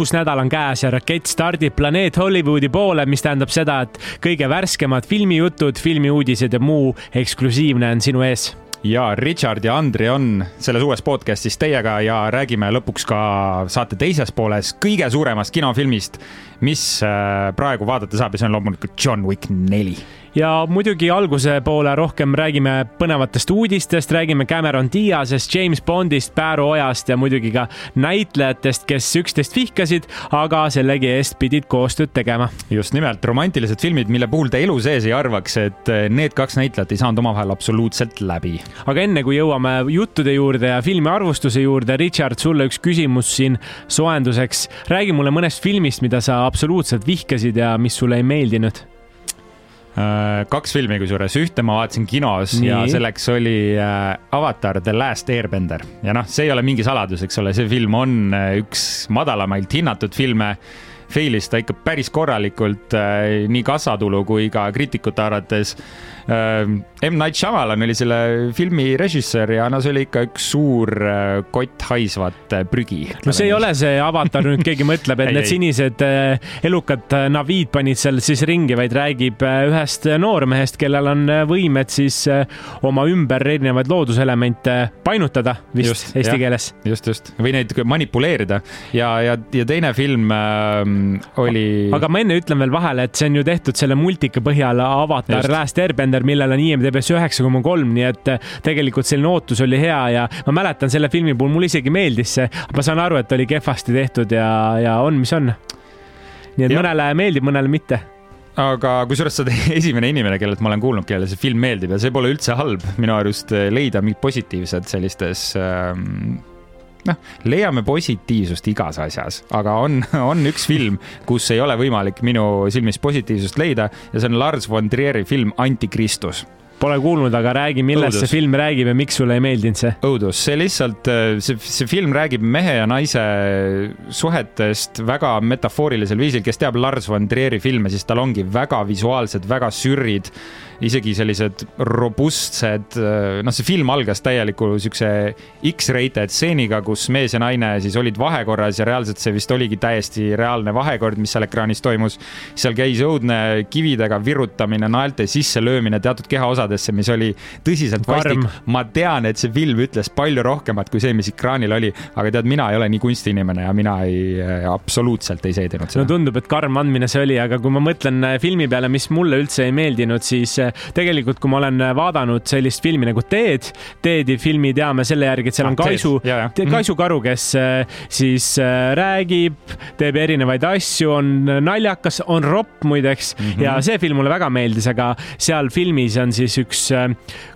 uus nädal on käes ja rakett stardib planeet Hollywoodi poole, mis tähendab seda, et kõige värskemad filmijutud, filmiuudised ja muu eksklusiivne on sinu ees. Ja Richard ja Andri on selles uues podcastis teiega ja räägime lõpuks ka saate teises pooles kõige suuremast kinofilmist, mis äh, praegu vaadata saab ja see on loomulikult John Wick neli ja muidugi alguse poole rohkem räägime põnevatest uudistest, räägime Cameron Diaz'est, James Bondist, Pääro Ojast ja muidugi ka näitlejatest, kes üksteist vihkasid, aga sellegi eest pidid koostööd tegema. just nimelt, romantilised filmid, mille puhul te elu sees ei arvaks, et need kaks näitlejat ei saanud omavahel absoluutselt läbi. aga enne kui jõuame juttude juurde ja filmi arvustuse juurde, Richard, sulle üks küsimus siin soojenduseks. räägi mulle mõnest filmist, mida sa absoluutselt vihkasid ja mis sulle ei meeldinud? Äh, kaks filmi kusjuures, ühte ma vaatasin kinos Nii. ja selleks oli äh, Avatar The Last Airbender. Ja noh, see ei ole mingi saladus, eks ole, see film on äh, üks madalamalt hinnatud filme. Failis ta ikka päris korralikult nii kassatulu kui ka kriitikute arvates M. Night Shyamalan oli selle filmi režissöör ja no see oli ikka üks suur äh, kott haisvat äh, prügi. no see ei ole see avatar nüüd keegi mõtleb, et ei, need sinised äh, elukad naviid panid seal siis ringi, vaid räägib ühest noormehest, kellel on võimed siis oma ümber erinevaid looduselemente painutada vist just, eesti jah, keeles. just, just või neid manipuleerida ja, ja, ja teine film äh, oli. aga ma enne ütlen veel vahele, et see on ju tehtud selle multika põhjal Avatar Last Airbender Fassbender, millel on IMDB-s üheksa koma kolm, nii et eh, tegelikult selline ootus oli hea ja ma mäletan selle filmi puhul, mulle isegi meeldis see, ma saan aru, et oli kehvasti tehtud ja, ja on, mis on. nii et ja. mõnele meeldib, mõnele mitte aga kusjuures sa oled esimene inimene, kellelt ma olen kuulnud, kellele see film meeldib ja see pole üldse halb minu arust eh, leida mingit positiivset sellistes ähm, noh, leiame positiivsust igas asjas, aga on, on üks film, kus ei ole võimalik minu silmis positiivsust leida ja see on Lars von Trier'i film Antikristus Pole kuulnud, aga räägi, millest Õudus. see film räägib ja miks sulle ei meeldinud see? õudus, see lihtsalt, see, see film räägib mehe ja naise suhetest väga metafoorilisel viisil, kes teab Lars von Trier'i filme, siis tal ongi väga visuaalsed, väga sürrid isegi sellised robustsed, noh, see film algas täieliku siukse X-rated stseeniga, kus mees ja naine siis olid vahekorras ja reaalselt see vist oligi täiesti reaalne vahekord, mis seal ekraanis toimus. seal käis õudne kividega virutamine, naelte sisselöömine teatud kehaosadesse, mis oli tõsiselt vastik. ma tean, et see film ütles palju rohkemat kui see, mis ekraanil oli, aga tead, mina ei ole nii kunstiinimene ja mina ei, absoluutselt ei seedinud seda. no tundub, et karm andmine see oli, aga kui ma mõtlen filmi peale, mis mulle üldse ei meeldinud, siis tegelikult, kui ma olen vaadanud sellist filmi nagu Teed, Teedi filmi teame selle järgi, et seal on ah, Kaisu, mhm. Kaisu Karu, kes äh, siis äh, räägib, teeb erinevaid asju, on naljakas, on ropp muideks. Mm -hmm. ja see film mulle väga meeldis, aga seal filmis on siis üks äh,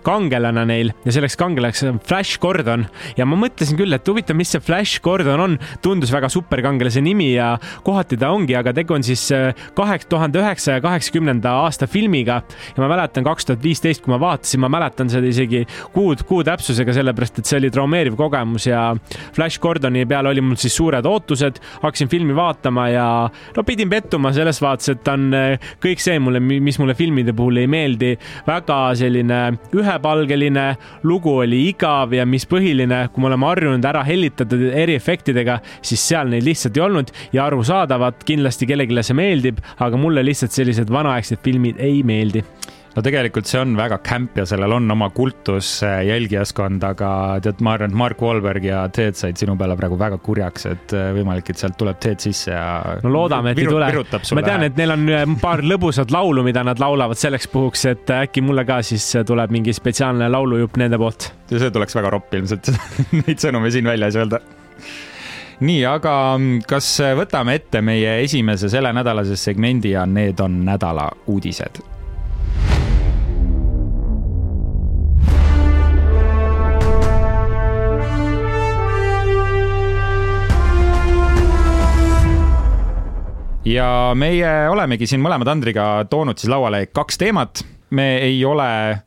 kangelane neil ja selleks kangelaseks on Flash Gordon. Ja ma mõtlesin küll, et huvitav, mis see Flash Gordon on, tundus väga superkangelase nimi ja kohati ta ongi, aga tegu on siis kahe tuhande üheksasaja kaheksakümnenda aasta filmiga. Ja ma mäletan kaks tuhat viisteist, kui ma vaatasin, ma mäletan seda isegi kuud, kuu täpsusega, sellepärast et see oli traumeeriv kogemus ja Flash Gordoni peale oli mul siis suured ootused, hakkasin filmi vaatama ja no pidin pettuma selles vaates, et ta on eh, kõik see mulle, mis mulle filmide puhul ei meeldi, väga selline ühepalgeline, lugu oli igav ja mis põhiline, kui me oleme harjunud ära hellitatud eriefektidega, siis seal neid lihtsalt ei olnud ja arusaadavad, kindlasti kellelegi see meeldib, aga mulle lihtsalt sellised vanaaegsed filmid ei meeldi no tegelikult see on väga camp ja sellel on oma kultus äh, jälgijaskond, aga tead, ma arvan, et Mark Wahlberg ja Ted said sinu peale praegu väga kurjaks, et äh, võimalik, et sealt tuleb Ted sisse ja. no loodame, et ei tule. ma tean, et neil on äh, paar lõbusat laulu, mida nad laulavad selleks puhuks, et äkki mulle ka siis tuleb mingi spetsiaalne laulujupp nende poolt. ja see tuleks väga ropp ilmselt neid sõnumeid siin väljas öelda nii, aga mm, kas võtame ette meie esimese sellenädalase segmendi ja need on nädala uudised ja meie olemegi siin mõlemad Andriga toonud siis lauale kaks teemat. me ei ole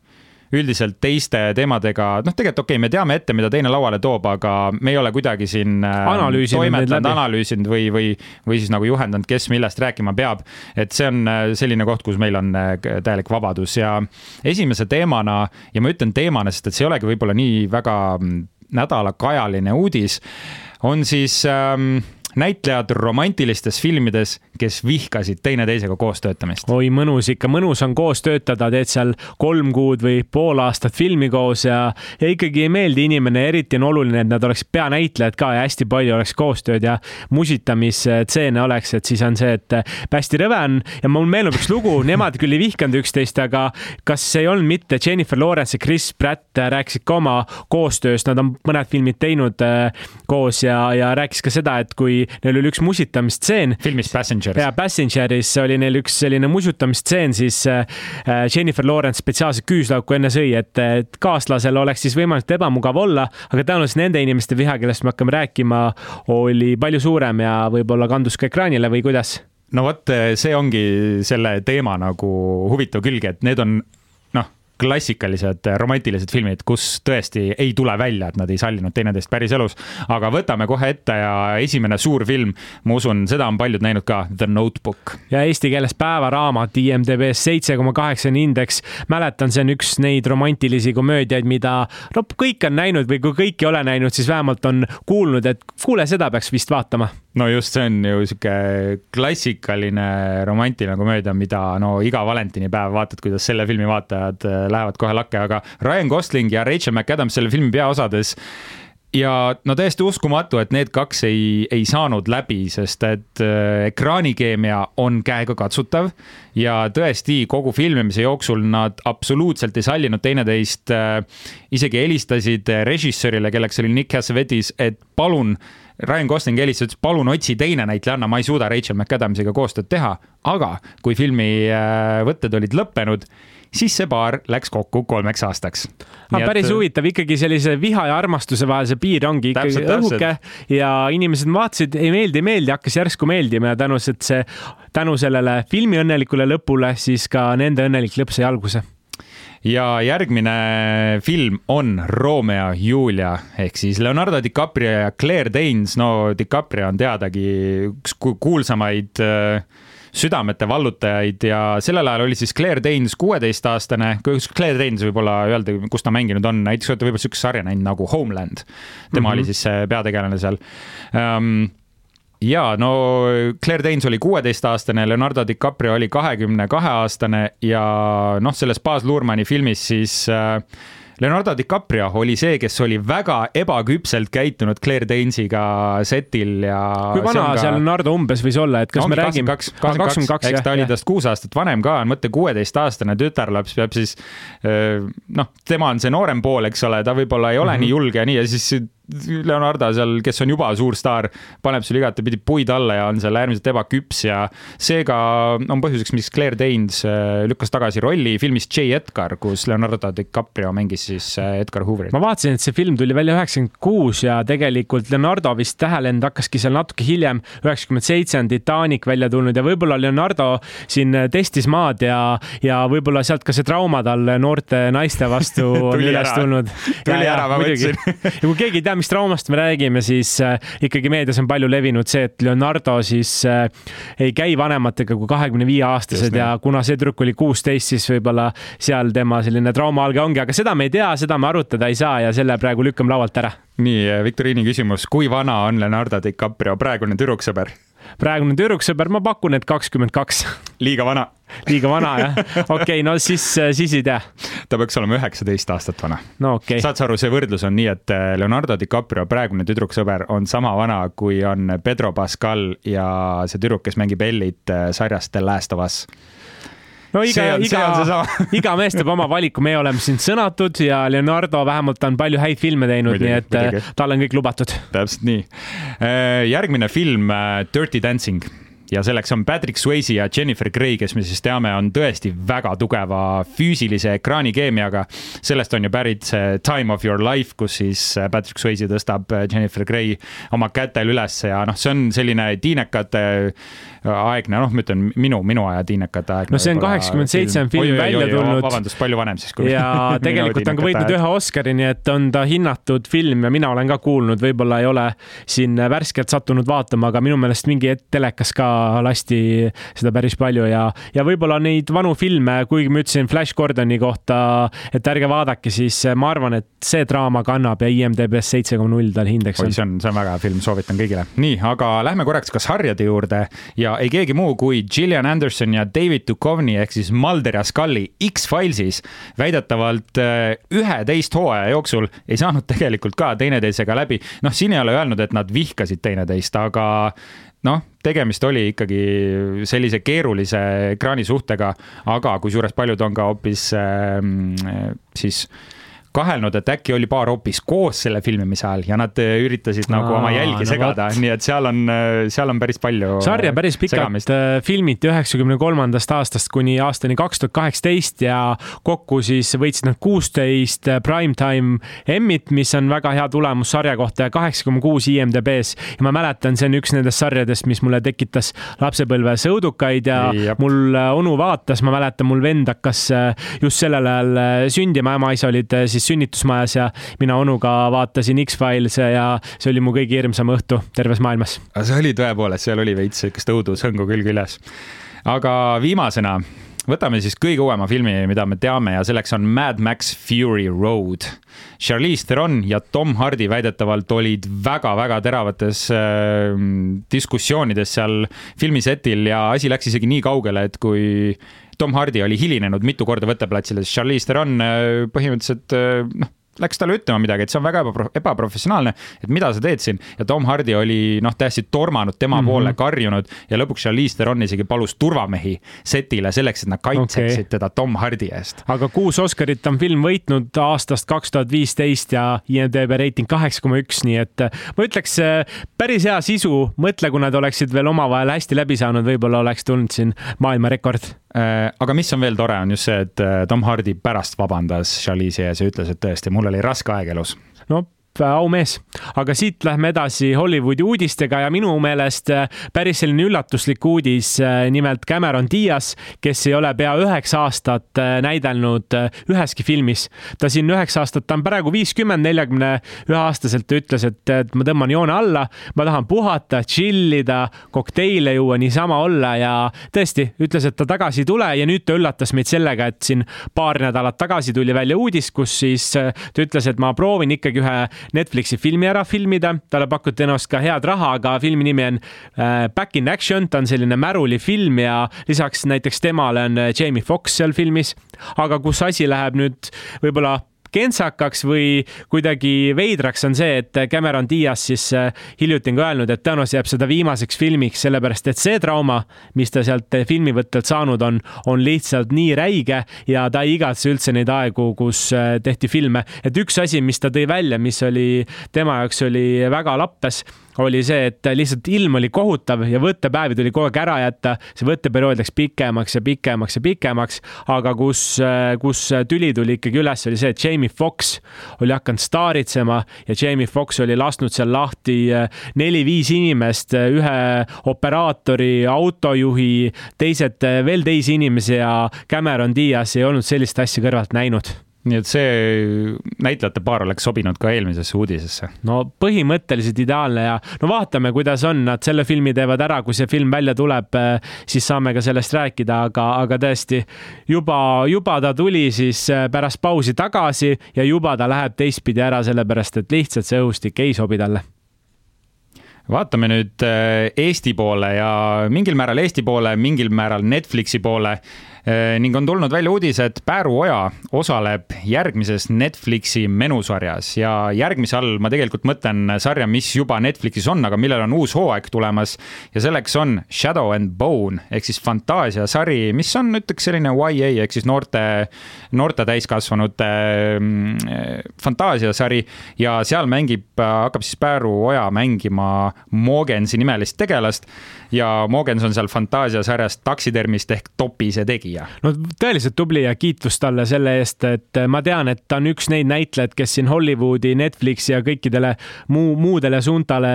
üldiselt teiste teemadega, noh, tegelikult okei okay,, me teame ette, mida teine lauale toob, aga me ei ole kuidagi siin äh, toimetanud, analüüsinud või, või, või siis nagu juhendanud, kes millest rääkima peab. et see on äh, selline koht, kus meil on äh, täielik vabadus ja esimese teemana ja ma ütlen teemana, sest et see ei olegi võib-olla nii väga mm, nädalakajaline uudis, on siis ähm, näitlejad romantilistes filmides, kes vihkasid teineteisega koos töötamist. oi, mõnus ikka, mõnus on koos töötada, teed seal kolm kuud või pool aastat filmi koos ja, ja ikkagi ei meeldi inimene, eriti on oluline, et nad oleksid peanäitlejad ka ja hästi palju oleks koostööd ja musitamisstseene oleks, et siis on see, et hästi rõve on ja mul meenub üks lugu, nemad küll ei vihkanud üksteist, aga kas ei olnud mitte Jennifer Lawrence ja Chris Pratt rääkisid ka oma koostööst, nad on mõned filmid teinud äh, koos ja, ja rääkis ka seda, et kui neil oli üks musitamistseen. filmis Passengers. ja Passengeris oli neil üks selline musutamistseen, siis äh, Jennifer Lawrence spetsiaalselt küüslauku enne sõi, et, et kaaslasel oleks siis võimalikult ebamugav olla, aga tõenäoliselt nende inimeste viha, kellest me hakkame rääkima, oli palju suurem ja võib-olla kandus ka ekraanile või kuidas? no vot, see ongi selle teema nagu huvitav külg, et need on klassikalised romantilised filmid, kus tõesti ei tule välja, et nad ei sallinud teineteist päriselus. aga võtame kohe ette ja esimene suur film, ma usun, seda on paljud näinud ka, The Notebook. ja eesti keeles päevaraamat IMDB-s seitse koma kaheksa on indeks. mäletan, see on üks neid romantilisi komöödiaid, mida no kõik on näinud või kui kõik ei ole näinud, siis vähemalt on kuulnud, et kuule, seda peaks vist vaatama no just, see on ju sihuke klassikaline romantiline komöödia, mida no iga valentinipäev vaatad, kuidas selle filmi vaatajad äh, lähevad kohe lakke, aga Ryan Gosling ja Rachel McAdams selle filmi peaosades ja no täiesti uskumatu, et need kaks ei, ei saanud läbi, sest et äh, ekraanikeemia on käegakatsutav ja tõesti kogu filmimise jooksul nad absoluutselt ei sallinud teineteist äh,. isegi helistasid režissöörile, kelleks oli Nick Cassavetes, et palun Ryan Gosling helistas, ütles palun otsi teine näitlejanna, ma ei suuda Rachel McAdamsiga koostööd teha, aga kui filmi äh, võtted olid lõppenud, siis see paar läks kokku kolmeks aastaks. Ah, päris et... huvitav, ikkagi sellise viha ja armastuse vahel see piir ongi ikkagi täpselt, õhuke täpselt. ja inimesed vaatasid, ei meeldi, ei meeldi, hakkas järsku meeldima ja tänu see, tänu sellele filmi õnnelikule lõpule siis ka nende õnnelik lõpp sai alguse ja järgmine film on Romeo Julia ehk siis Leonardo DiCaprio ja Claire Danes. no DiCaprio on teadagi üks kuulsamaid äh, südamete vallutajaid ja sellel ajal oli siis Claire Danes kuueteistaastane, Claire Danes võib-olla öelda, kus ta mänginud on, näiteks olete võib-olla siukest sarja näinud nagu Homeland. tema mm -hmm. oli siis see peategelane seal um, ja no Claire Danes oli kuueteistaastane, Leonardo DiCaprio oli kahekümne kahe aastane ja noh, selles Baz Luhrmanni filmis siis äh, Leonardo DiCaprio oli see, kes oli väga ebaküpselt käitunud Claire Danes'iga setil ja. kui vana ka... seal Leonardo umbes võis olla, et kas no, me räägime? kakskümmend kaks, eks ta oli tast kuus aastat vanem ka, mõtle kuueteistaastane tütarlaps peab siis noh, tema on see noorem pool, eks ole, ta võib-olla ei ole mm -hmm. nii julge ja nii ja siis Leonardo seal, kes on juba suur staar, paneb sul igatepidi puid alla ja on seal äärmiselt ebaküps ja seega on põhjuseks, miks Claire Danes äh, lükkas tagasi rolli filmis J Edgar, kus Leonardo DiCaprio mängis siis äh, Edgar Hooverit. ma vaatasin, et see film tuli välja üheksakümmend kuus ja tegelikult Leonardo vist tähelend hakkaski seal natuke hiljem, üheksakümmend seitse on Titanic välja tulnud ja võib-olla Leonardo siin testis maad ja, ja võib-olla sealt ka see trauma tal noorte naiste vastu on üles tulnud. tuli ära, ma mõtlesin. ja kui keegi ei tea, mis traumast me räägime, siis äh, ikkagi meedias on palju levinud see, et Leonardo siis äh, ei käi vanematega kui kahekümne viie aastased ja kuna see tüdruk oli kuusteist, siis võib-olla seal tema selline traumaалge ongi, aga seda me ei tea, seda me arutada ei saa ja selle praegu lükkame laualt ära. nii, Viktoriini küsimus, kui vana on Leonardo DiCaprio praegune tüdruksõber? praegune tüdruksõber, ma pakun, et kakskümmend kaks. liiga vana. Liiga vana jah? okei okay,, no siis, siis ei tea. ta peaks olema üheksateist aastat vana. no okei okay.. saad sa aru, see võrdlus on nii, et eh, Leonardo DiCaprio praegune tüdruksõber on sama vana, kui on Pedro Pascal ja see tüdruk, kes mängib Ellit eh, sarjast The Last of Us no iga, iga, iga mees teeb oma valiku, meie oleme siin sõnatud ja Leonardo vähemalt on palju häid filme teinud, nii et muidugi. tal on kõik lubatud. täpselt nii. Äh, järgmine film äh, Dirty Dancing ja selleks on Patrick Swayze ja Jennifer Grey, kes me siis teame, on tõesti väga tugeva füüsilise ekraanikeemiaga. sellest on ju pärit see Time of your life, kus siis Patrick Swayze tõstab Jennifer Grey oma kätel üles ja noh, see on selline tiinekate aegne, noh, ma ütlen minu, minu aja tiinekate aegne. no see on kaheksakümmend seitse on film välja tulnud. vabandust, palju vanem siis. ja tegelikult on ka võitnud ühe Oscari, nii et on ta hinnatud film ja mina olen ka kuulnud, võib-olla ei ole siin värskelt sattunud vaatama, aga minu meelest mingi telekas ka lasti seda päris palju ja, ja võib-olla neid vanu filme, kuigi ma ütlesin Flash Gordoni kohta, et ärge vaadake, siis ma arvan, et see draama kannab ja IMDB-s seitse koma null tal hindeks on. see on, see on väga hea film, soovitan kõigile. nii, aga lähme korraks ka sarjade juurde ja ei keegi muu kui Gillian Anderson ja David Duchovny ehk siis Mulder ja Scully X-Filesis väidetavalt äh, üheteist hooaja jooksul ei saanud tegelikult ka teineteisega läbi. noh, siin ei ole öelnud, et nad vihkasid teineteist, aga noh, tegemist oli ikkagi sellise keerulise ekraanisuhtega, aga kusjuures paljud on ka hoopis äh, siis äh, kahelnud, et äkki oli paar hoopis koos selle filmimise ajal ja nad äh, üritasid Aa, nagu oma jälgi no segada, nii et seal on, äh, seal on päris palju. sarja päris pikalt segamist. Äh, filmiti üheksakümne kolmandast aastast kuni aastani kaks tuhat kaheksateist ja kokku siis võitsid nad kuusteist primetime Emmit, mis on väga hea tulemus sarja kohta ja kaheksa koma kuus IMDB-s. ja ma mäletan, see on üks nendest sarjadest, mis mulle tekitas lapsepõlves õudukaid ja Jab. mul onu vaatas, ma mäletan, mul vend hakkas just sellel ajal sündima, ema-isa olid siis sünnitusmajas ja mina onuga vaatasin X-Files'e ja see oli mu kõige hirmsam õhtu terves maailmas. see oli tõepoolest, seal oli veits siukest õudushõngu küll küljes. aga viimasena võtame siis kõige uuema filmi, mida me teame ja selleks on Mad Max Fury Road. Charlize Theron ja Tom Hardy väidetavalt olid väga-väga teravates äh, diskussioonides seal filmisetil ja asi läks isegi nii kaugele, et kui Tom Hardy oli hilinenud mitu korda võtteplatsile, siis Charlize Theron äh, põhimõtteliselt äh, noh, läks talle ütlema midagi, et see on väga ebaprofessionaalne, et mida sa teed siin. ja Tom Hardy oli noh, täiesti tormanud tema mm -hmm. poole, karjunud ja lõpuks Charlize Theron isegi palus turvamehi setile selleks, et nad kaitseksid okay. teda Tom Hardy eest. aga kuus Oscarit on film võitnud aastast kaks tuhat viisteist ja IMDB reiting kaheksa koma üks, nii et äh, ma ütleks äh, päris hea sisu, mõtle, kui nad oleksid veel omavahel hästi läbi saanud, võib-olla oleks tulnud siin maailmarekord aga mis on veel tore, on just see, et Tom Hardy pärast vabandas Charlize'i ees ja ütles, et tõesti, mul oli raske aeg elus. no aumees. aga siit lähme edasi Hollywoodi uudistega ja minu meelest äh, päris selline üllatuslik uudis. Äh, nimelt Cameron Diaz, kes ei ole pea üheksa aastat äh, näidelnud üheski filmis. ta siin üheksa aastat, ta on praegu viiskümmend, neljakümne ühe aastaselt, ütles, et, et ma tõmban joone alla, ma tahan puhata, chill ida, kokteile juua, niisama olla ja tõesti ütles, et ta tagasi ei tule ja nüüd ta üllatas meid sellega, et siin paar nädalat tagasi tuli välja uudis, kus siis ta ütles, et ma proovin ikkagi ühe Netflixi filmi ära filmida, talle pakuti ennast ka head raha, aga filmi nimi on äh, Back in Action, ta on selline märulifilm ja lisaks näiteks temale on äh, Jamie Foxx seal filmis. aga kus asi läheb nüüd võib-olla kentsakaks või kuidagi veidraks, on see, et Cameron Diaz siis äh, hiljuti on ka öelnud, et tõenäoliselt jääb seda viimaseks filmiks, sellepärast et see trauma, mis ta sealt filmivõttelt saanud on, on lihtsalt nii räige ja ta ei igatse üldse neid aegu, kus äh, tehti filme. et üks asi, mis ta tõi välja, mis oli tema jaoks oli väga lappes oli see, et lihtsalt ilm oli kohutav ja võttepäevi tuli kogu aeg ära jätta. see võtteperiood läks pikemaks ja pikemaks ja pikemaks, aga kus, kus tüli tuli ikkagi üles, oli see, et Jamie Foxx oli hakanud staaritsema ja Jamie Foxx oli lasknud seal lahti neli-viis inimest, ühe operaatori, autojuhi, teised veel teisi inimesi ja Cameron Diaz ei olnud sellist asja kõrvalt näinud nii et see näitlejate paar oleks sobinud ka eelmisesse uudisesse. no põhimõtteliselt ideaalne ja no vaatame, kuidas on, nad selle filmi teevad ära, kui see film välja tuleb, eh, siis saame ka sellest rääkida, aga, aga tõesti juba, juba ta tuli siis eh, pärast pausi tagasi ja juba ta läheb teistpidi ära, sellepärast et lihtsalt see õhustik ei sobi talle. Vaatame nüüd eh, Eesti poole ja mingil määral Eesti poole, mingil määral Netflixi poole ning on tulnud välja uudis, et Pääru Oja osaleb järgmises Netflixi menusarjas. Ja järgmise all ma tegelikult mõtlen sarja, mis juba Netflixis on, aga millel on uus hooaeg tulemas. Ja selleks on Shadow and Bone ehk siis fantaasiasari, mis on, ütleks selline YA ehk siis noorte, noorte täiskasvanute mm, fantaasiasari. Ja seal mängib, hakkab siis Pääru Oja mängima Mogensi nimelist tegelast ja Mogens on seal fantaasiasarjas taksitermist ehk Topise tegija no tõeliselt tubli ja kiitus talle selle eest, et ma tean, et ta on üks neid näitlejaid, kes siin Hollywoodi, Netflixi ja kõikidele muu, muudele suuntale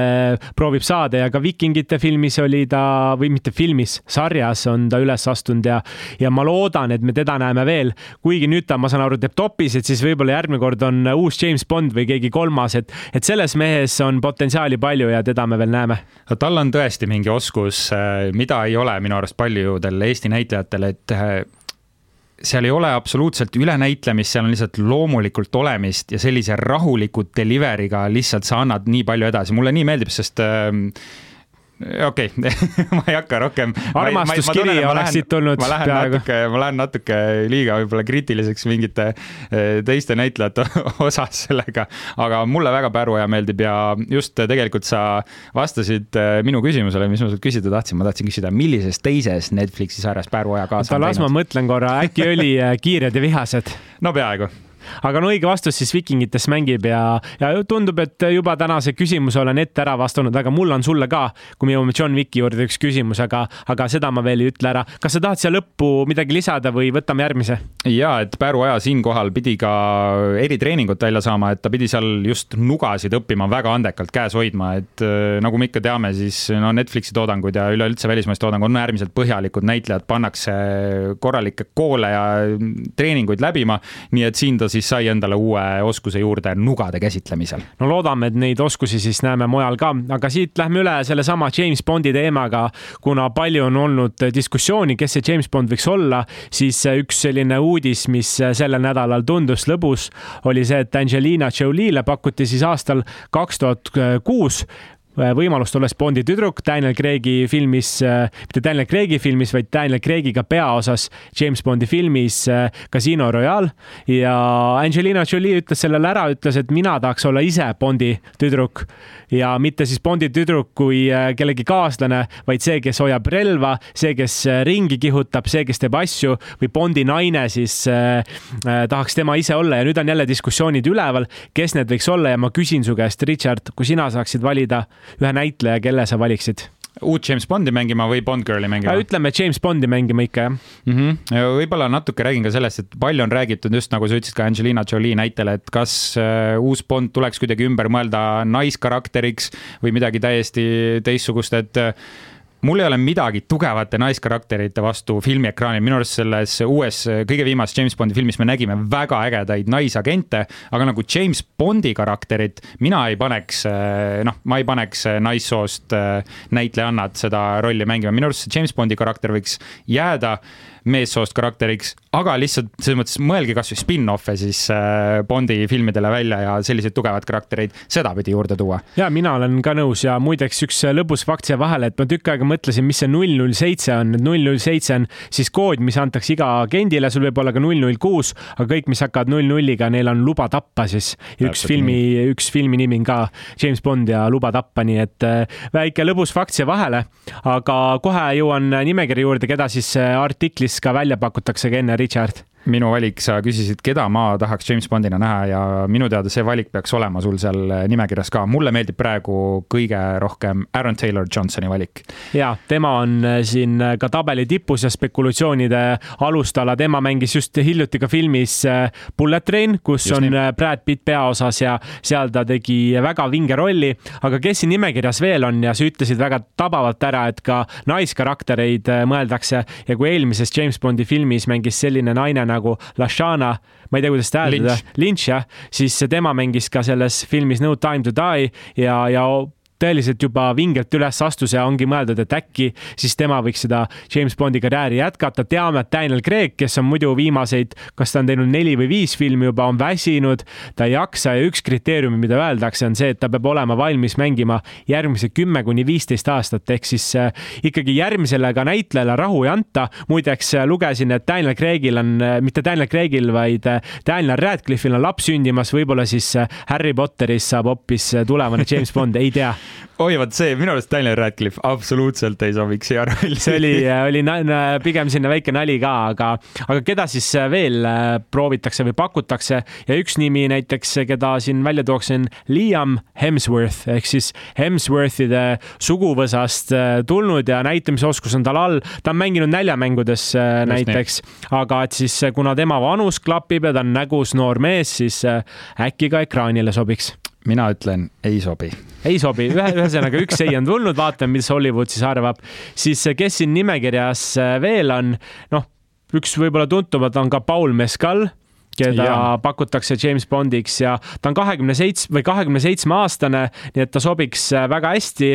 proovib saada ja ka Vikingite filmis oli ta või mitte filmis, sarjas on ta üles astunud ja, ja ma loodan, et me teda näeme veel. kuigi nüüd ta, ma saan aru, teeb topis, et siis võib-olla järgmine kord on uus James Bond või keegi kolmas, et, et selles mehes on potentsiaali palju ja teda me veel näeme? tal on tõesti mingi oskus, mida ei ole minu arust paljudel Eesti näitlejatel, et seal ei ole absoluutselt ülenäitlemist, seal on lihtsalt loomulikult olemist ja sellise rahuliku delivery'ga lihtsalt sa annad nii palju edasi, mulle nii meeldib, sest äh, okei okay. ma ei hakka rohkem. armastuskiri oleks siit tulnud ma lähen peaaegu. natuke, ma lähen natuke liiga võib-olla kriitiliseks mingite eh, teiste näitlejate osas sellega, aga mulle väga Päruoja meeldib ja just tegelikult sa vastasid eh, minu küsimusele, mis ma sult küsida tahtsin, ma tahtsin küsida, millises teises Netflixi sarjas Päruoja kaasa on teinud? las ma mõtlen korra, äkki oli eh, Kiired ja vihased? no peaaegu aga no õige vastus siis Vikingites mängib ja, ja tundub, et juba tänase küsimuse olen ette ära vastanud, aga mul on sulle ka, kui me jõuame John Wicki juurde, üks küsimus, aga, aga seda ma veel ei ütle ära. kas sa tahad siia lõppu midagi lisada või võtame järgmise? ja, et Pääru aja siinkohal pidi ka eritreeningut välja saama, et ta pidi seal just nugasid õppima väga andekalt käes hoidma, et äh, nagu me ikka teame, siis no Netflixi toodangud ja üleüldse välismaist toodang on äärmiselt põhjalikud, näitlejad pannakse korralikke koole ja treeninguid läbima, nii et siin ta siis sai endale uue oskuse juurde nugade käsitlemisel. no loodame, et neid oskusi siis näeme mujal ka, aga siit lähme üle sellesama James Bondi teemaga, kuna palju on olnud diskussiooni, kes see James Bond võiks olla, siis üks selline uudis, mis sellel nädalal tundus lõbus, oli see, et Angelina Jolie'le pakuti siis aastal kaks tuhat kuus võimalust, olles Bondi tüdruk Daniel Craig'i filmis, äh, mitte Daniel Craig'i filmis, vaid Daniel Craig'iga peaosas James Bondi filmis äh, Casino Royale. Ja Angelina Jolie ütles sellele ära, ütles, et mina tahaks olla ise Bondi tüdruk. Ja mitte siis Bondi tüdruk kui kellegi kaaslane, vaid see, kes hoiab relva, see, kes ringi kihutab, see, kes teeb asju või Bondi naine siis äh, tahaks tema ise olla. Ja nüüd on jälle diskussioonid üleval, kes need võiks olla ja ma küsin su käest, Richard, kui sina saaksid valida ühe näitleja, kelle sa valiksid? uut James Bondi mängima või Bond Girli mängima? ütleme James Bondi mängima ikka, jah mm. -hmm. võib-olla natuke räägin ka sellest, et palju on räägitud just nagu sa ütlesid ka Angelina Jolie näitel, et kas uh, uus Bond tuleks kuidagi ümber mõelda naiskarakteriks või midagi täiesti teistsugust, et uh, mul ei ole midagi tugevate naiskarakterite vastu filmiekraanil, minu arust selles uues, kõige viimases James Bondi filmis me nägime väga ägedaid naisagente, aga nagu James Bondi karakterit mina ei paneks, noh, ma ei paneks naissoost näitlejannat seda rolli mängima, minu arust see James Bondi karakter võiks jääda meessoost karakteriks, aga lihtsalt selles mõttes mõelge kasvõi spin-off'e siis äh, Bondi filmidele välja ja selliseid tugevaid karaktereid sedapidi juurde tuua. ja mina olen ka nõus ja muideks üks lõbus fakt siia vahele, et ma tükk aega mõtlesin, mis see null null seitse on, et null null seitse on siis kood, mis antakse iga agendile, sul võib olla ka null null kuus, aga kõik, mis hakkavad null nulliga, neil on luba tappa siis. üks filmi, üks filmi nimi on ka James Bond ja luba tappa, nii et äh, väike lõbus fakt siia vahele, aga kohe jõuan nimekirja juurde, keda siis äh, artiklis ka välja pakutakse ka enne Richard minu valik, sa küsisid, keda ma tahaks James Bondina näha ja minu teada see valik peaks olema sul seal nimekirjas ka. mulle meeldib praegu kõige rohkem Aaron Taylor Johnsoni valik. ja tema on äh, siin äh, ka tabeli tipus ja spekulatsioonide alustala, tema mängis just hiljuti ka filmis Bullet Train, kus just on nii. Brad Pitt peaosas ja seal ta tegi väga vinge rolli. aga kes siin nimekirjas veel on ja sa ütlesid väga tabavalt ära, et ka naiskaraktereid mõeldakse ja kui eelmises James Bondi filmis mängis selline naine nagu Lashana, ma ei tea, kuidas seda hääldada, Lynch. Jah, siis tema mängis ka selles filmis No Time to Die ja, ja tõeliselt juba vingelt üles astus ja ongi mõeldud, et äkki siis tema võiks seda James Bondi karjääri jätkata. teame, et Daniel Craig, kes on muidu viimaseid, kas ta on teinud neli või viis filmi juba, on väsinud, ta ei jaksa ja üks kriteerium, mida öeldakse, on see, et ta peab olema valmis mängima järgmise kümme kuni viisteist aastat, ehk siis äh, ikkagi järgmisele ka näitlejale rahu ei anta. muideks äh, lugesin, et Daniel Craigil on, äh, mitte Daniel Craigil, vaid Daniel Radcliffe'il on laps sündimas, võib-olla siis Harry Potteris saab hoopis tulevane James Bond, ei tea oi, vot see, minu arust Daniel Radcliffe absoluutselt ei sobiks siia rolli. see oli, oli pigem sinna väike nali ka, aga, aga keda siis veel äh, proovitakse või pakutakse ja üks nimi näiteks, keda siin välja tooksin, Liam Hemsworth ehk siis Hemsworthide suguvõsast äh, tulnud ja näitamisoskus on tal all. ta on mänginud näljamängudes äh, Just näiteks, aga et siis kuna tema vanus klapib ja ta on nägus noor mees, siis äkki ka ekraanile sobiks mina ütlen, ei sobi. ei sobi, ühe, ühesõnaga üks ei on tulnud, vaatame, mis Hollywood siis arvab. siis kes siin nimekirjas veel on, noh, üks võib-olla tuntumad on ka Paul Mescal keda ja. pakutakse James Bondiks ja ta on kahekümne seitsme või kahekümne seitsme aastane, nii et ta sobiks äh, väga hästi.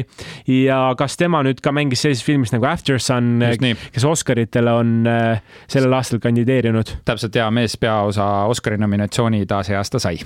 ja kas tema nüüd ka mängis sellises filmis nagu After Sun, kes Oscaritele on sellel aastal kandideerinud? täpselt ja mees peaosa Oscari nominatsiooni ta see aasta sai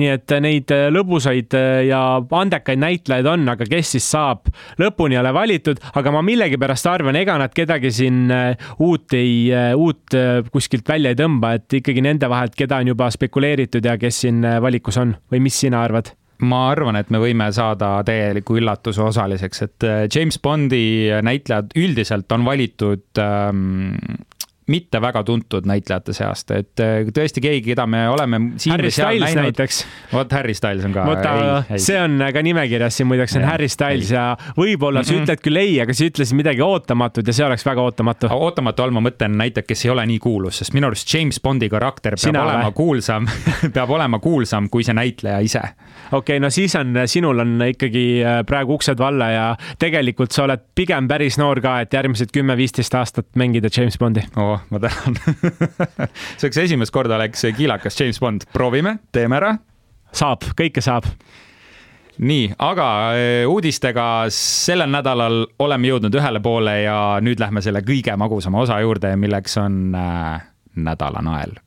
nii et neid äh, lõbusaid äh, ja andekaid näitlejaid on, aga kes siis saab, lõpuni ei ole valitud, aga ma millegipärast arvan, ega nad kedagi siin äh, uut ei, uut kuskilt välja ei tõmba, et ikkagi nende vahelt, keda on juba spekuleeritud ja kes siin valikus on või mis sina arvad? ma arvan, et me võime saada täieliku üllatuse osaliseks, et James Bondi näitlejad üldiselt on valitud ähm, mitte väga tuntud näitlejate seast, et äh, tõesti keegi, keda me oleme siin Harry Styles näinud, vot Harry Styles on ka. vaata, see on ka nimekirjas siin muideks on ja, Harry Styles ei. ja võib-olla mm -hmm. sa mhm. ütled küll ei, aga sa ütlesid midagi ootamatut ja see oleks väga ootamatu. ootamatu all ma mõtlen näiteks, kes ei ole nii kuulus, sest minu arust James Bondi karakter peab Sina olema või? kuulsam peab olema kuulsam kui see näitleja ise. okei okay,, no siis on, sinul on ikkagi äh, praegu uksed valla ja tegelikult sa oled pigem päris noor ka, et järgmised kümme-viisteist aastat mängida James Bondi oh oh, ma tänan see oleks esimest korda oleks kiilakas James Bond, proovime, teeme ära. saab, kõike saab nii, aga eh, uudistega sellel nädalal oleme jõudnud ühele poole ja nüüd lähme selle kõige magusama osa juurde, milleks on äh, nädala nael.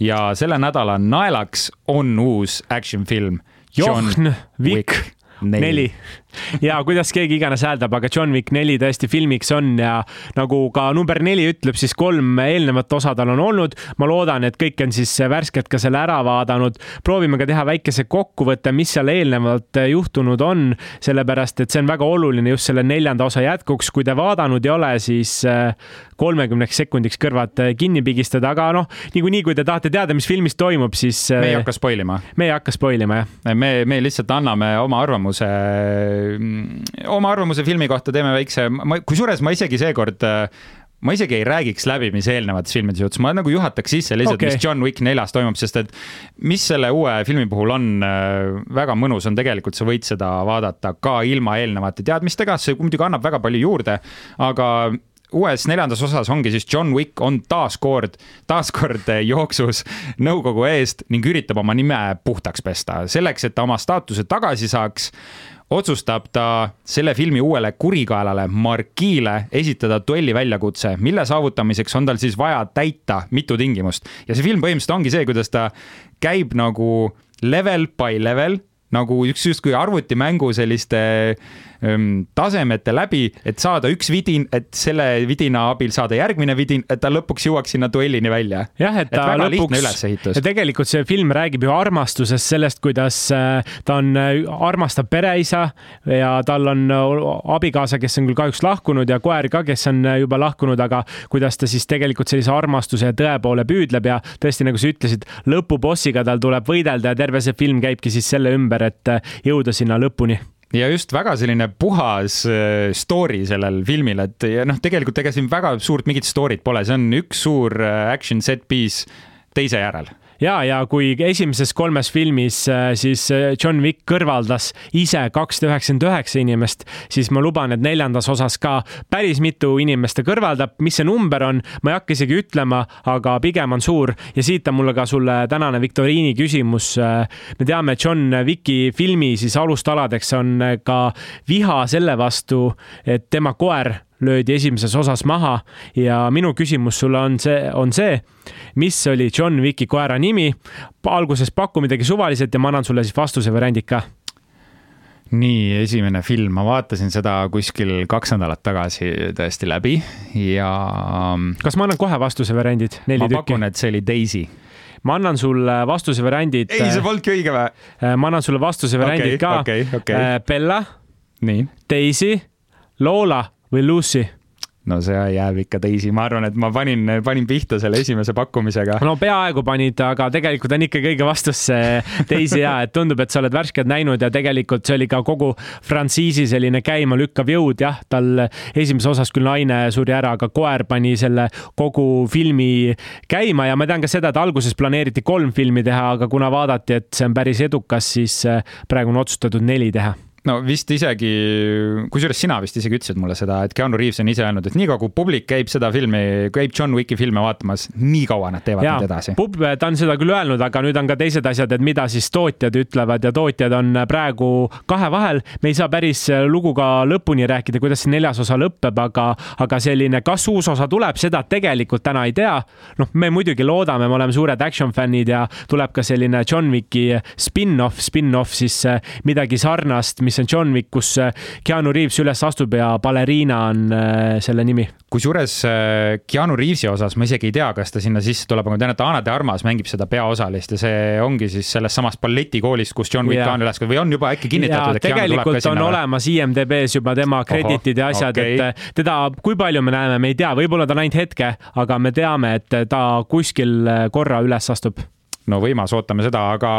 ja selle nädala naelaks on uus action film. John Wick neli, neli ja kuidas keegi iganes hääldab, aga John Wick neli tõesti filmiks on ja nagu ka number neli ütleb, siis kolm eelnevat osa tal on olnud. ma loodan, et kõik on siis värskelt ka selle ära vaadanud. proovime ka teha väikese kokkuvõtte, mis seal eelnevalt juhtunud on, sellepärast et see on väga oluline just selle neljanda osa jätkuks. kui te vaadanud ei ole, siis äh, kolmekümneks sekundiks kõrvad äh, kinni pigistada, aga noh, niikuinii, kui te tahate teada, mis filmis toimub, siis. me ei äh, hakka spoil ima. me ei hakka spoil ima, jah. me, me lihtsalt anname oma arvamuse oma arvamuse filmi kohta teeme väikse, ma, kusjuures ma isegi seekord ma isegi ei räägiks läbi, mis eelnevates filmides juhtus, ma nagu juhataks sisse lihtsalt okay., mis John Wick neljas toimub, sest et mis selle uue filmi puhul on äh, väga mõnus, on tegelikult sa võid seda vaadata ka ilma eelnevate teadmistega, see muidugi annab väga palju juurde, aga uues neljandas osas ongi siis John Wick on taaskord, taaskord jooksus nõukogu eest ning üritab oma nime puhtaks pesta. selleks, et ta oma staatuse tagasi saaks, otsustab ta selle filmi uuele kurikaelale Marquis'le esitada duelli väljakutse, mille saavutamiseks on tal siis vaja täita mitu tingimust. ja see film põhimõtteliselt ongi see, kuidas ta käib nagu level by level nagu üks justkui arvutimängu selliste ähm, tasemete läbi, et saada üks vidin, et selle vidina abil saada järgmine vidin, et ta lõpuks jõuaks sinna duellini välja. jah, et ta et lõpuks, tegelikult see film räägib ju armastusest, sellest, kuidas äh, ta on, äh, armastab pereisa ja tal on äh, abikaasa, kes on küll kahjuks lahkunud ja koer ka, kes on juba lahkunud, aga kuidas ta siis tegelikult sellise armastuse ja tõe poole püüdleb ja tõesti, nagu sa ütlesid, lõpubossiga tal tuleb võidelda ja terve see film käibki siis selle ümber, et jõuda sinna lõpuni ja just väga selline puhas äh, story sellel filmil, et ja noh, tegelikult ega siin väga suurt mingit story't pole, see on üks suur äh, action set piece teise järel ja, ja kui esimeses kolmes filmis äh, siis äh, John Wick kõrvaldas ise kakssada üheksakümmend üheksa inimest, siis ma luban, et neljandas osas ka päris mitu inimest ta kõrvaldab. mis see number on, ma ei hakka isegi ütlema, aga pigem on suur ja siit on mulle ka sulle tänane viktoriini küsimus. Äh, me teame, John Wicki filmi siis alustaladeks on ka viha selle vastu, et tema koer löödi esimeses osas maha ja minu küsimus sulle on see, on see, mis oli John Wicki koera nimi. alguses paku midagi suvaliselt ja ma annan sulle siis vastuse variandid ka. nii, esimene film, ma vaatasin seda kuskil kaks nädalat tagasi tõesti läbi ja. kas ma annan kohe vastuse variandid, neli ma tükki? ma pakun, et see oli Daisy ma annan sulle vastuse variandid. ei, see polnudki õige või? Äh, ma annan sulle vastuse variandid okay, ka okay,. Okay. Äh, Bella, Daisy, Lola või Lucy? no see jääb ikka teisi, ma arvan, et ma panin, panin pihta selle esimese pakkumisega. no peaaegu panid, aga tegelikult on ikka kõige vastus see teisi ja, et tundub, et sa oled värskelt näinud ja tegelikult see oli ka kogu frantsiisi selline käimalükkav jõud, jah, tal esimeses osas küll naine suri ära, aga koer pani selle kogu filmi käima. Ja ma tean ka seda, et alguses planeeriti kolm filmi teha, aga kuna vaadati, et see on päris edukas, siis praegu on otsustatud neli teha no vist isegi, kusjuures sina vist isegi ütlesid mulle seda, et Keanu Reaves on ise öelnud, et niikaua kui publik käib seda filmi, käib John Wicki filme vaatamas, nii kaua nad teevad nüüd edasi. ta on seda küll öelnud, aga nüüd on ka teised asjad, et mida siis tootjad ütlevad ja tootjad on praegu kahe vahel. me ei saa päris luguga lõpuni rääkida, kuidas see neljas osa lõpeb, aga, aga selline, kas uus osa tuleb, seda tegelikult täna ei tea. noh, me muidugi loodame, me oleme suured action fännid ja tuleb ka selline John Wicki spin-off, spin-off siis midagi sarnast, mis on John Wick, kus äh, Keanu Reaves üles astub ja baleriina on äh, selle nimi. kusjuures äh, Keanu Reavesi osas ma isegi ei tea, kas ta sinna sisse tuleb, aga ma tean, et Ana de Armas mängib seda peaosalist ja see ongi siis sellest samast balletikoolist, kus John Wick ja. on üles või on juba äkki kinnitatud, et Keanu tuleb ka sinna? on olemas IMDB-s juba tema kreditid ja asjad okay., et teda, kui palju me näeme, me ei tea, võib-olla ta on ainult hetke, aga me teame, et ta kuskil korra üles astub no võimas, ootame seda, aga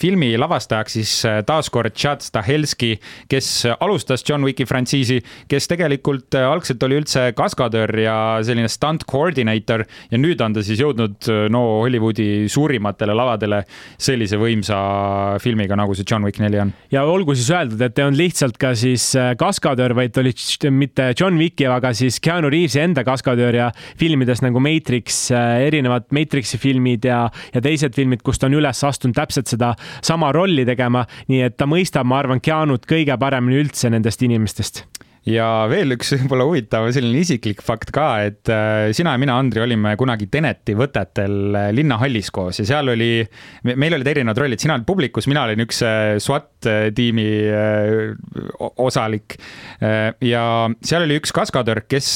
filmi lavastajaks siis äh, taaskord Chad Stahelski, kes alustas John Wicki frantsiisi, kes tegelikult äh, algselt oli üldse kaskadöör ja selline stunt coordinator ja nüüd on ta siis jõudnud äh, no Hollywoodi suurimatele lavadele sellise võimsa filmiga, nagu see John Wick neli on. ja olgu siis öeldud, et ei olnud lihtsalt ka siis kaskadöör, vaid oli mitte John Wicki, aga siis Keanu Reavesi enda kaskadöör ja filmides nagu Matrix, erinevad Matrixi filmid ja, ja teised filmid filmid, kus ta on üles astunud täpselt seda sama rolli tegema, nii et ta mõistab, ma arvan, Keanut kõige paremini üldse nendest inimestest. Ja veel üks võib-olla huvitav selline isiklik fakt ka, et äh, sina ja mina, Andri, olime kunagi Teneti võtetel äh, linnahallis koos ja seal oli, meil olid erinevad rollid, sina olid publikus, mina olin üks äh, SWAT tiimi osalik. ja seal oli üks kaskadör, kes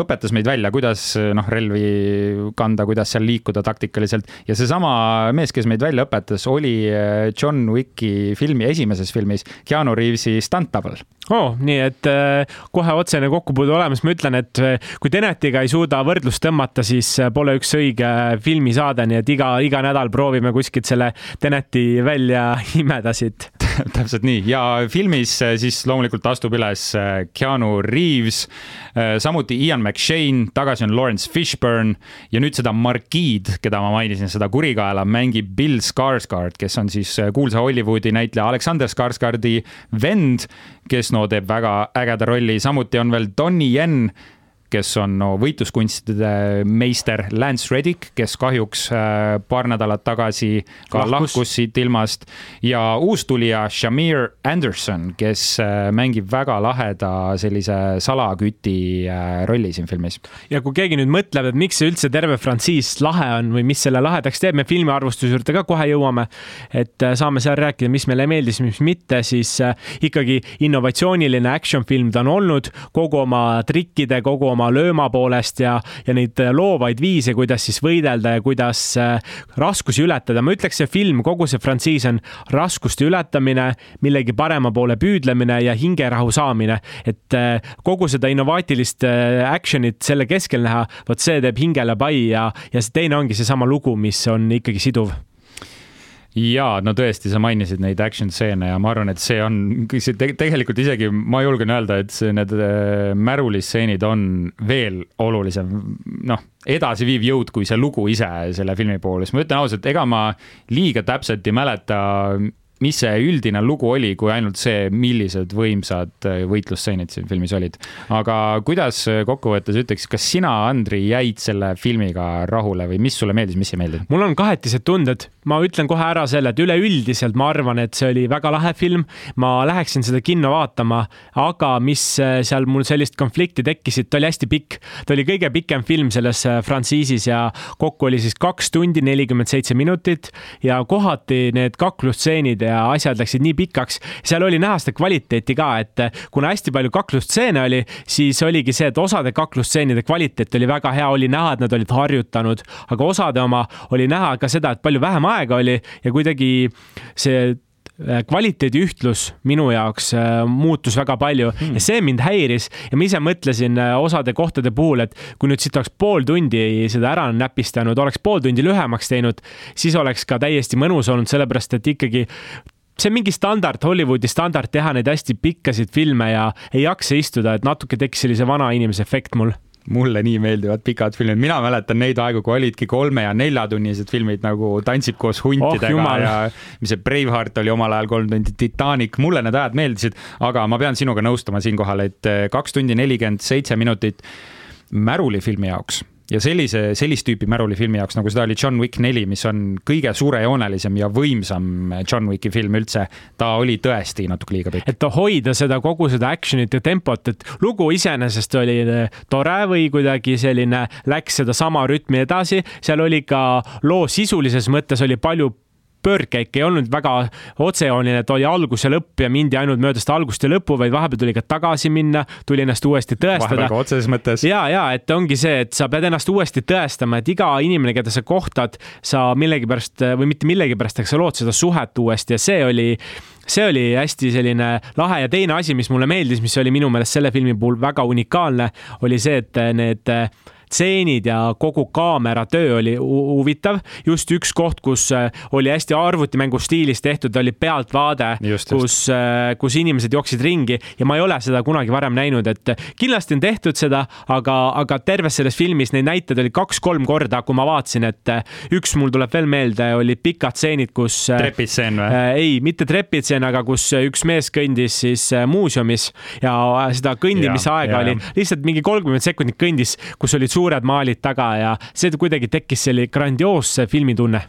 õpetas meid välja, kuidas noh, relvi kanda, kuidas seal liikuda taktikaliselt ja seesama mees, kes meid välja õpetas, oli John Wicki filmi esimeses filmis Keanu Reavesi Stunt Double oh,. nii et kohe otsene kokkupuude olemas, ma ütlen, et kui Tenetiga ei suuda võrdlust tõmmata, siis pole üks õige filmisaade, nii et iga, iga nädal proovime kuskilt selle Teneti välja imeda siit täpselt nii. Ja filmis siis loomulikult astub üles Keanu Reaves, samuti Ian McShane, tagasi on Lawrence Fishburne ja nüüd seda Marquid, keda ma mainisin, seda kurikaela mängib Bill Skarsgård, kes on siis kuulsa Hollywoodi näitleja Alexander Skarsgårdi vend, kes no teeb väga ägeda rolli, samuti on veel Donnie Yen kes on no võitluskunstide meister Lance Reddick, kes kahjuks äh, paar nädalat tagasi ka lahkus, lahkus siit ilmast ja uustulija Shamir Anderson, kes äh, mängib väga laheda sellise salaküti äh, rolli siin filmis. ja kui keegi nüüd mõtleb, et miks see üldse terve frantsiis lahe on või mis selle lahedaks teeb, me filmiarvustuse juurde ka kohe jõuame, et saame seal rääkida, mis meile meeldis, mis mitte, siis ikkagi innovatsiooniline action film ta on olnud kogu oma trikkide, kogu oma oma lööma poolest ja, ja neid loovaid viise, kuidas siis võidelda ja kuidas äh, raskusi ületada. ma ütleks, see film, kogu see frantsiis on raskuste ületamine, millegi parema poole püüdlemine ja hingerahu saamine. et äh, kogu seda innovaatilist äh, action'it selle keskel näha, vot see teeb hingele pai ja, ja see teine ongi seesama lugu, mis on ikkagi siduv ja no tõesti, sa mainisid neid action stseene ja ma arvan, et see on see te tegelikult isegi ma julgen öelda, et see, need äh, märulistseenid on veel olulisem, noh, edasiviiv jõud kui see lugu ise selle filmi puhul, sest ma ütlen ausalt, ega ma liiga täpselt ei mäleta, mis see üldine lugu oli, kui ainult see, millised võimsad äh, võitlusstseenid siin filmis olid. aga kuidas äh, kokkuvõttes ütleks, kas sina, Andri, jäid selle filmiga rahule või mis sulle meeldis, mis ei meeldinud? mul on kahetised tunded, ma ütlen kohe ära selle, et üleüldiselt ma arvan, et see oli väga lahe film. ma läheksin seda kinno vaatama, aga mis äh, seal mul sellist konflikti tekkisid, ta oli hästi pikk. ta oli kõige pikem film selles frantsiisis ja kokku oli siis kaks tundi nelikümmend seitse minutit ja kohati need kaklusstseenid ja asjad läksid nii pikaks. seal oli näha seda kvaliteeti ka, et kuna hästi palju kaklusstseene oli, siis oligi see, et osade kaklustseenide kvaliteet oli väga hea, oli näha, et nad olid harjutanud, aga osade oma oli näha ka seda, et palju vähem aega oli ja kuidagi see kvaliteedi ühtlus minu jaoks äh, muutus väga palju hmm. ja see mind häiris ja ma ise mõtlesin äh, osade kohtade puhul, et kui nüüd siit oleks pool tundi seda ära näpistanud, oleks pool tundi lühemaks teinud, siis oleks ka täiesti mõnus olnud, sellepärast et ikkagi see on mingi standard, Hollywoodi standard teha neid hästi pikkasid filme ja ei jaksa istuda, et natuke tekkis sellise vana inimese efekt mul mulle nii meeldivad pikad filmid, mina mäletan neid aegu, kui olidki kolme ja neljatunnised filmid nagu Tantsib koos huntidega oh, ja mis see Braveheart oli omal ajal kolm tundi, Titanic, mulle need ajad meeldisid, aga ma pean sinuga nõustuma siinkohal, et eh, kaks tundi nelikümmend seitse minutit märulifilmi jaoks ja sellise, sellist tüüpi märulifilmi jaoks, nagu seda oli John Wick neli, mis on kõige suurejoonelisem ja võimsam John Wicki film üldse, ta oli tõesti natuke liiga pikk. et hoida seda kogu seda action'it ja tempot, et lugu iseenesest oli eh, tore või kuidagi selline, läks sedasama rütmi edasi, seal oli ka loo sisulises mõttes oli palju pöördkäik ei olnud väga otsejooneline, et oli algus ja lõpp ja mindi ainult mööda seda algust ja lõppu, vaid vahepeal tuli ka tagasi minna, tuli ennast uuesti tõestada. vahepeal ka otseses mõttes. ja, ja et ongi see, et sa pead ennast uuesti tõestama, et iga inimene, keda sa kohtad, sa millegipärast või mitte millegipärast, aga sa lood seda suhet uuesti ja see oli see oli hästi selline lahe ja teine asi, mis mulle meeldis, mis oli minu meelest selle filmi puhul väga unikaalne, oli see, et need stseenid ja kogu kaamera töö oli huvitav. just üks koht, kus äh, oli hästi arvutimängu stiilis tehtud, oli pealtvaade, kus, äh, kus inimesed jooksid ringi ja ma ei ole seda kunagi varem näinud, et kindlasti on tehtud seda, aga, aga terves selles filmis neid näiteid oli kaks-kolm korda, kui ma vaatasin, et äh, üks mul tuleb veel meelde, olid pikad stseenid, kus. trepitseen või äh,? ei, mitte trepitseen, aga kus üks mees kõndis siis muuseumis ja seda kõndimise aega oli lihtsalt mingi kolmkümmend sekundit kõndis, kus olid suured maalid taga ja see kuidagi tekkis selline grandioosse filmitunne.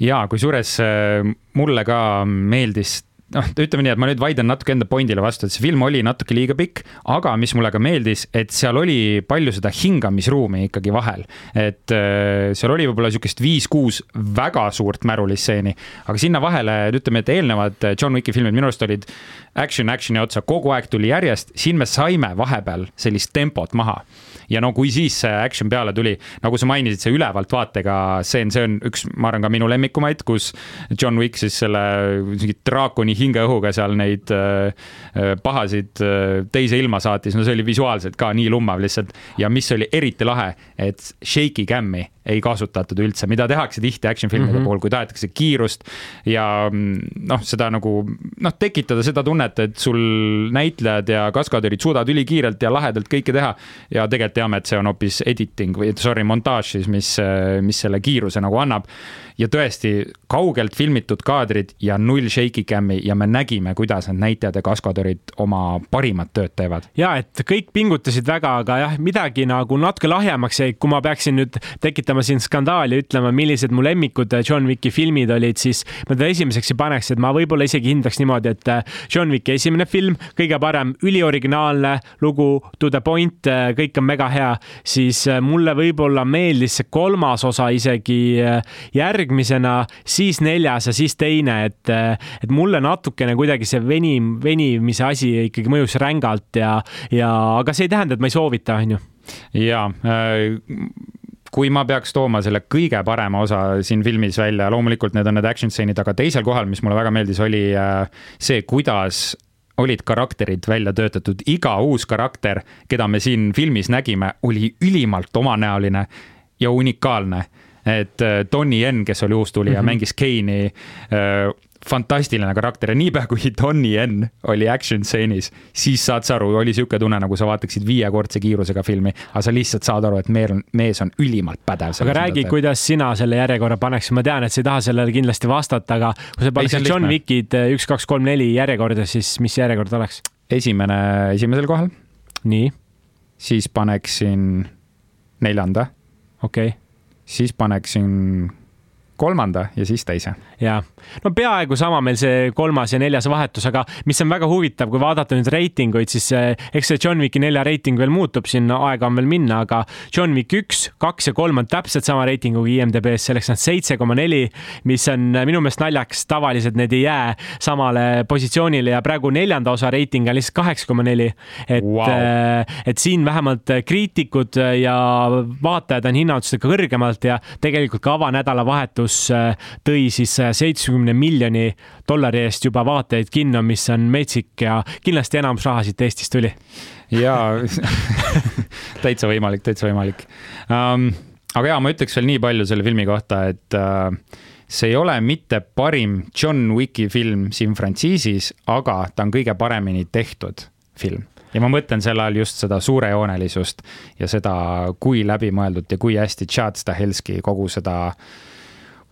ja kusjuures äh, mulle ka meeldis noh, ütleme nii, et ma nüüd vaidlen natuke enda pointile vastu, et see film oli natuke liiga pikk, aga mis mulle ka meeldis, et seal oli palju seda hingamisruumi ikkagi vahel. et äh, seal oli võib-olla niisugust viis-kuus väga suurt märulistseeni, aga sinna vahele, ütleme, et eelnevad John Wicki filmid minu arust olid action action'i otsa, kogu aeg tuli järjest, siin me saime vahepeal sellist tempot maha ja no kui siis see action peale tuli, nagu sa mainisid, see ülevalt vaatega stseen, see on üks, ma arvan, ka minu lemmikumaid, kus John Wick siis selle mingi draakoni hingeõhuga seal neid äh, äh, pahasid äh, teise ilma saatis, no see oli visuaalselt ka nii lummav lihtsalt. Ja mis oli eriti lahe, et shaky cam'i ei kasutatud üldse, mida tehakse tihti action filmide mm -hmm. puhul, kui tahetakse kiirust ja mm, noh, seda nagu noh, tekitada seda tunnet, et sul näitlejad ja kaskadöörid suudavad ülikiirelt ja lahedalt kõike teha. ja tegelikult teame, et see on hoopis editing või sorry, montaaž siis, mis, mis selle kiiruse nagu annab ja tõesti kaugelt filmitud kaadrid ja null shaky cam'i ja me nägime, kuidas need näitlejad ja kaskadöörid oma parimat tööd teevad. ja et kõik pingutasid väga, aga jah, midagi nagu natuke lahjemaks jäi, kui ma peaksin nüüd tekitama siin skandaali, ütlema, millised mu lemmikud John Wicki filmid olid, siis ma ta esimeseks ei paneks, et ma võib-olla isegi hindaks niimoodi, et John Wicki esimene film, kõige parem, ülioriginaalne lugu, to the point, kõik on mega hea, siis mulle võib-olla meeldis see kolmas osa isegi järg järgmisena, siis neljas ja siis teine, et, et mulle natukene kuidagi see venim, venimise asi ikkagi mõjus rängalt ja, ja aga see ei tähenda, et ma ei soovita, on ju. ja äh kui ma peaks tooma selle kõige parema osa siin filmis välja, loomulikult need on need action stseenid, aga teisel kohal, mis mulle väga meeldis, oli äh, see, kuidas olid karakterid välja töötatud, iga uus karakter, keda me siin filmis nägime, oli ülimalt omanäoline ja unikaalne et äh, Donnie Yen, kes oli uustulija mm, -hmm. mängis Kane'i äh, fantastiline karakter ja niipea kui Donnie Yen oli action stseenis, siis saad sa aru, oli sihuke tunne, nagu sa vaataksid viiekordse kiirusega filmi, aga sa lihtsalt saad aru, et mees on, mees on ülimalt pädev. aga räägi, kuidas sina selle järjekorra paneksid, ma tean, et sa ei taha sellele kindlasti vastata, aga kui sa paneksid John Wickid äh, üks, kaks, kolm, neli järjekorda, siis mis järjekord oleks? esimene, esimesel kohal. nii. siis paneksin neljanda. okei okay siis paneksin kolmanda ja siis teise. ja, no peaaegu sama meil see kolmas ja neljas vahetus, aga mis on väga huvitav, kui vaadata nüüd reitinguid, siis eks see John Wicki nelja reiting veel muutub, siin aega on veel minna, aga John Wick üks, kaks ja kolm on täpselt sama reitinguga IMDB-s, selleks on seitse koma neli, mis on minu meelest naljakas, tavaliselt need ei jää samale positsioonile ja praegu neljanda osa reiting on lihtsalt kaheksa koma neli. et wow., et siin vähemalt kriitikud ja vaatajad on hinnanud seda kõrgemalt ja tegelikult ka avanädalavahetus kus äh, tõi siis saja seitsmekümne miljoni dollari eest juba vaatajaid kinno, mis on metsik ja kindlasti enamus raha siit Eestist tuli. jaa täitsa võimalik, täitsa võimalik um,. aga ja ma ütleks veel nii palju selle filmi kohta, et uh, see ei ole mitte parim John Wicki film siin frantsiisis, aga ta on kõige paremini tehtud film ja ma mõtlen selle all just seda suurejoonelisust ja seda, kui läbimõeldud ja kui hästi Chad Stahelski kogu seda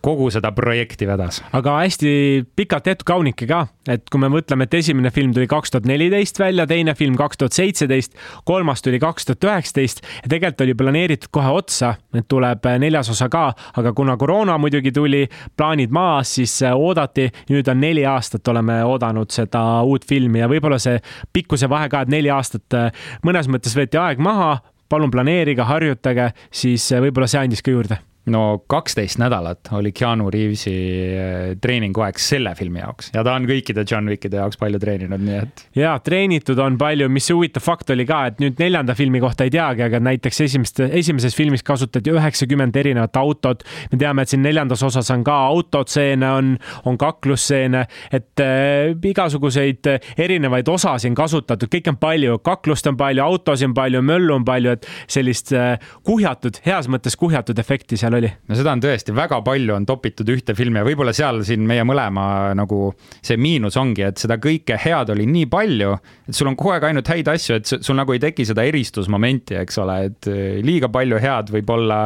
kogu seda projekti vedas. aga hästi pikalt tehtud kaunike ka, et kui me mõtleme, et esimene film tuli kaks tuhat neliteist välja, teine film kaks tuhat seitseteist, kolmas tuli kaks tuhat üheksateist ja tegelikult oli planeeritud kohe otsa, et tuleb neljas osa ka, aga kuna koroona muidugi tuli, plaanid maas, siis oodati. nüüd on neli aastat oleme oodanud seda uut filmi ja võib-olla see pikkuse vahe ka, et neli aastat mõnes mõttes võeti aeg maha palun planeerige, harjutage, siis võib-olla see andis ka juurde no kaksteist nädalat oli Keanu Reavesi eh, treeninguaeg selle filmi jaoks ja ta on kõikide John Wickide jaoks palju treeninud, nii et. ja treenitud on palju, mis huvitav fakt oli ka, et nüüd neljanda filmi kohta ei teagi, aga näiteks esimest, esimeses filmis kasutati üheksakümmend erinevat autot. me teame, et siin neljandas osas on ka autotseene, on, on kaklusseene, et äh, igasuguseid erinevaid osasid on kasutatud, kõike on palju, kaklust on palju, autosid on palju, möllu on palju, et sellist äh, kuhjatud, heas mõttes kuhjatud efekti seal oli oli. no seda on tõesti väga palju on topitud ühte filmi ja võib-olla seal siin meie mõlema nagu see miinus ongi, et seda kõike head oli nii palju, et sul on kogu aeg ainult häid asju, et sul nagu ei teki seda eristusmomenti, eks ole, et eh, liiga palju head võib-olla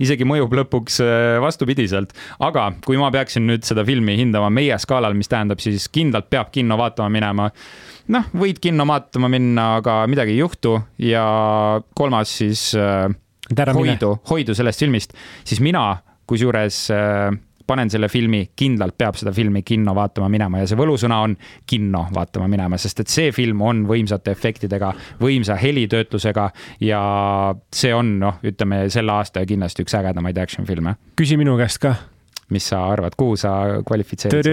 isegi mõjub lõpuks eh, vastupidiselt. aga kui ma peaksin nüüd seda filmi hindama meie skaalal, mis tähendab siis kindlalt peab kinno vaatama minema noh, võid kinno vaatama minna, aga midagi ei juhtu ja kolmas siis äh, hoidu, hoidu sellest filmist, siis mina kusjuures äh, panen selle filmi, kindlalt peab seda filmi kinno vaatama minema ja see võlusõna on kinno vaatama minema, sest et see film on võimsate efektidega, võimsa helitöötlusega ja see on noh, ütleme selle aasta kindlasti üks ägedamaid action filme. küsi minu käest ka mis sa arvad, kuhu sa kvalifitseerid?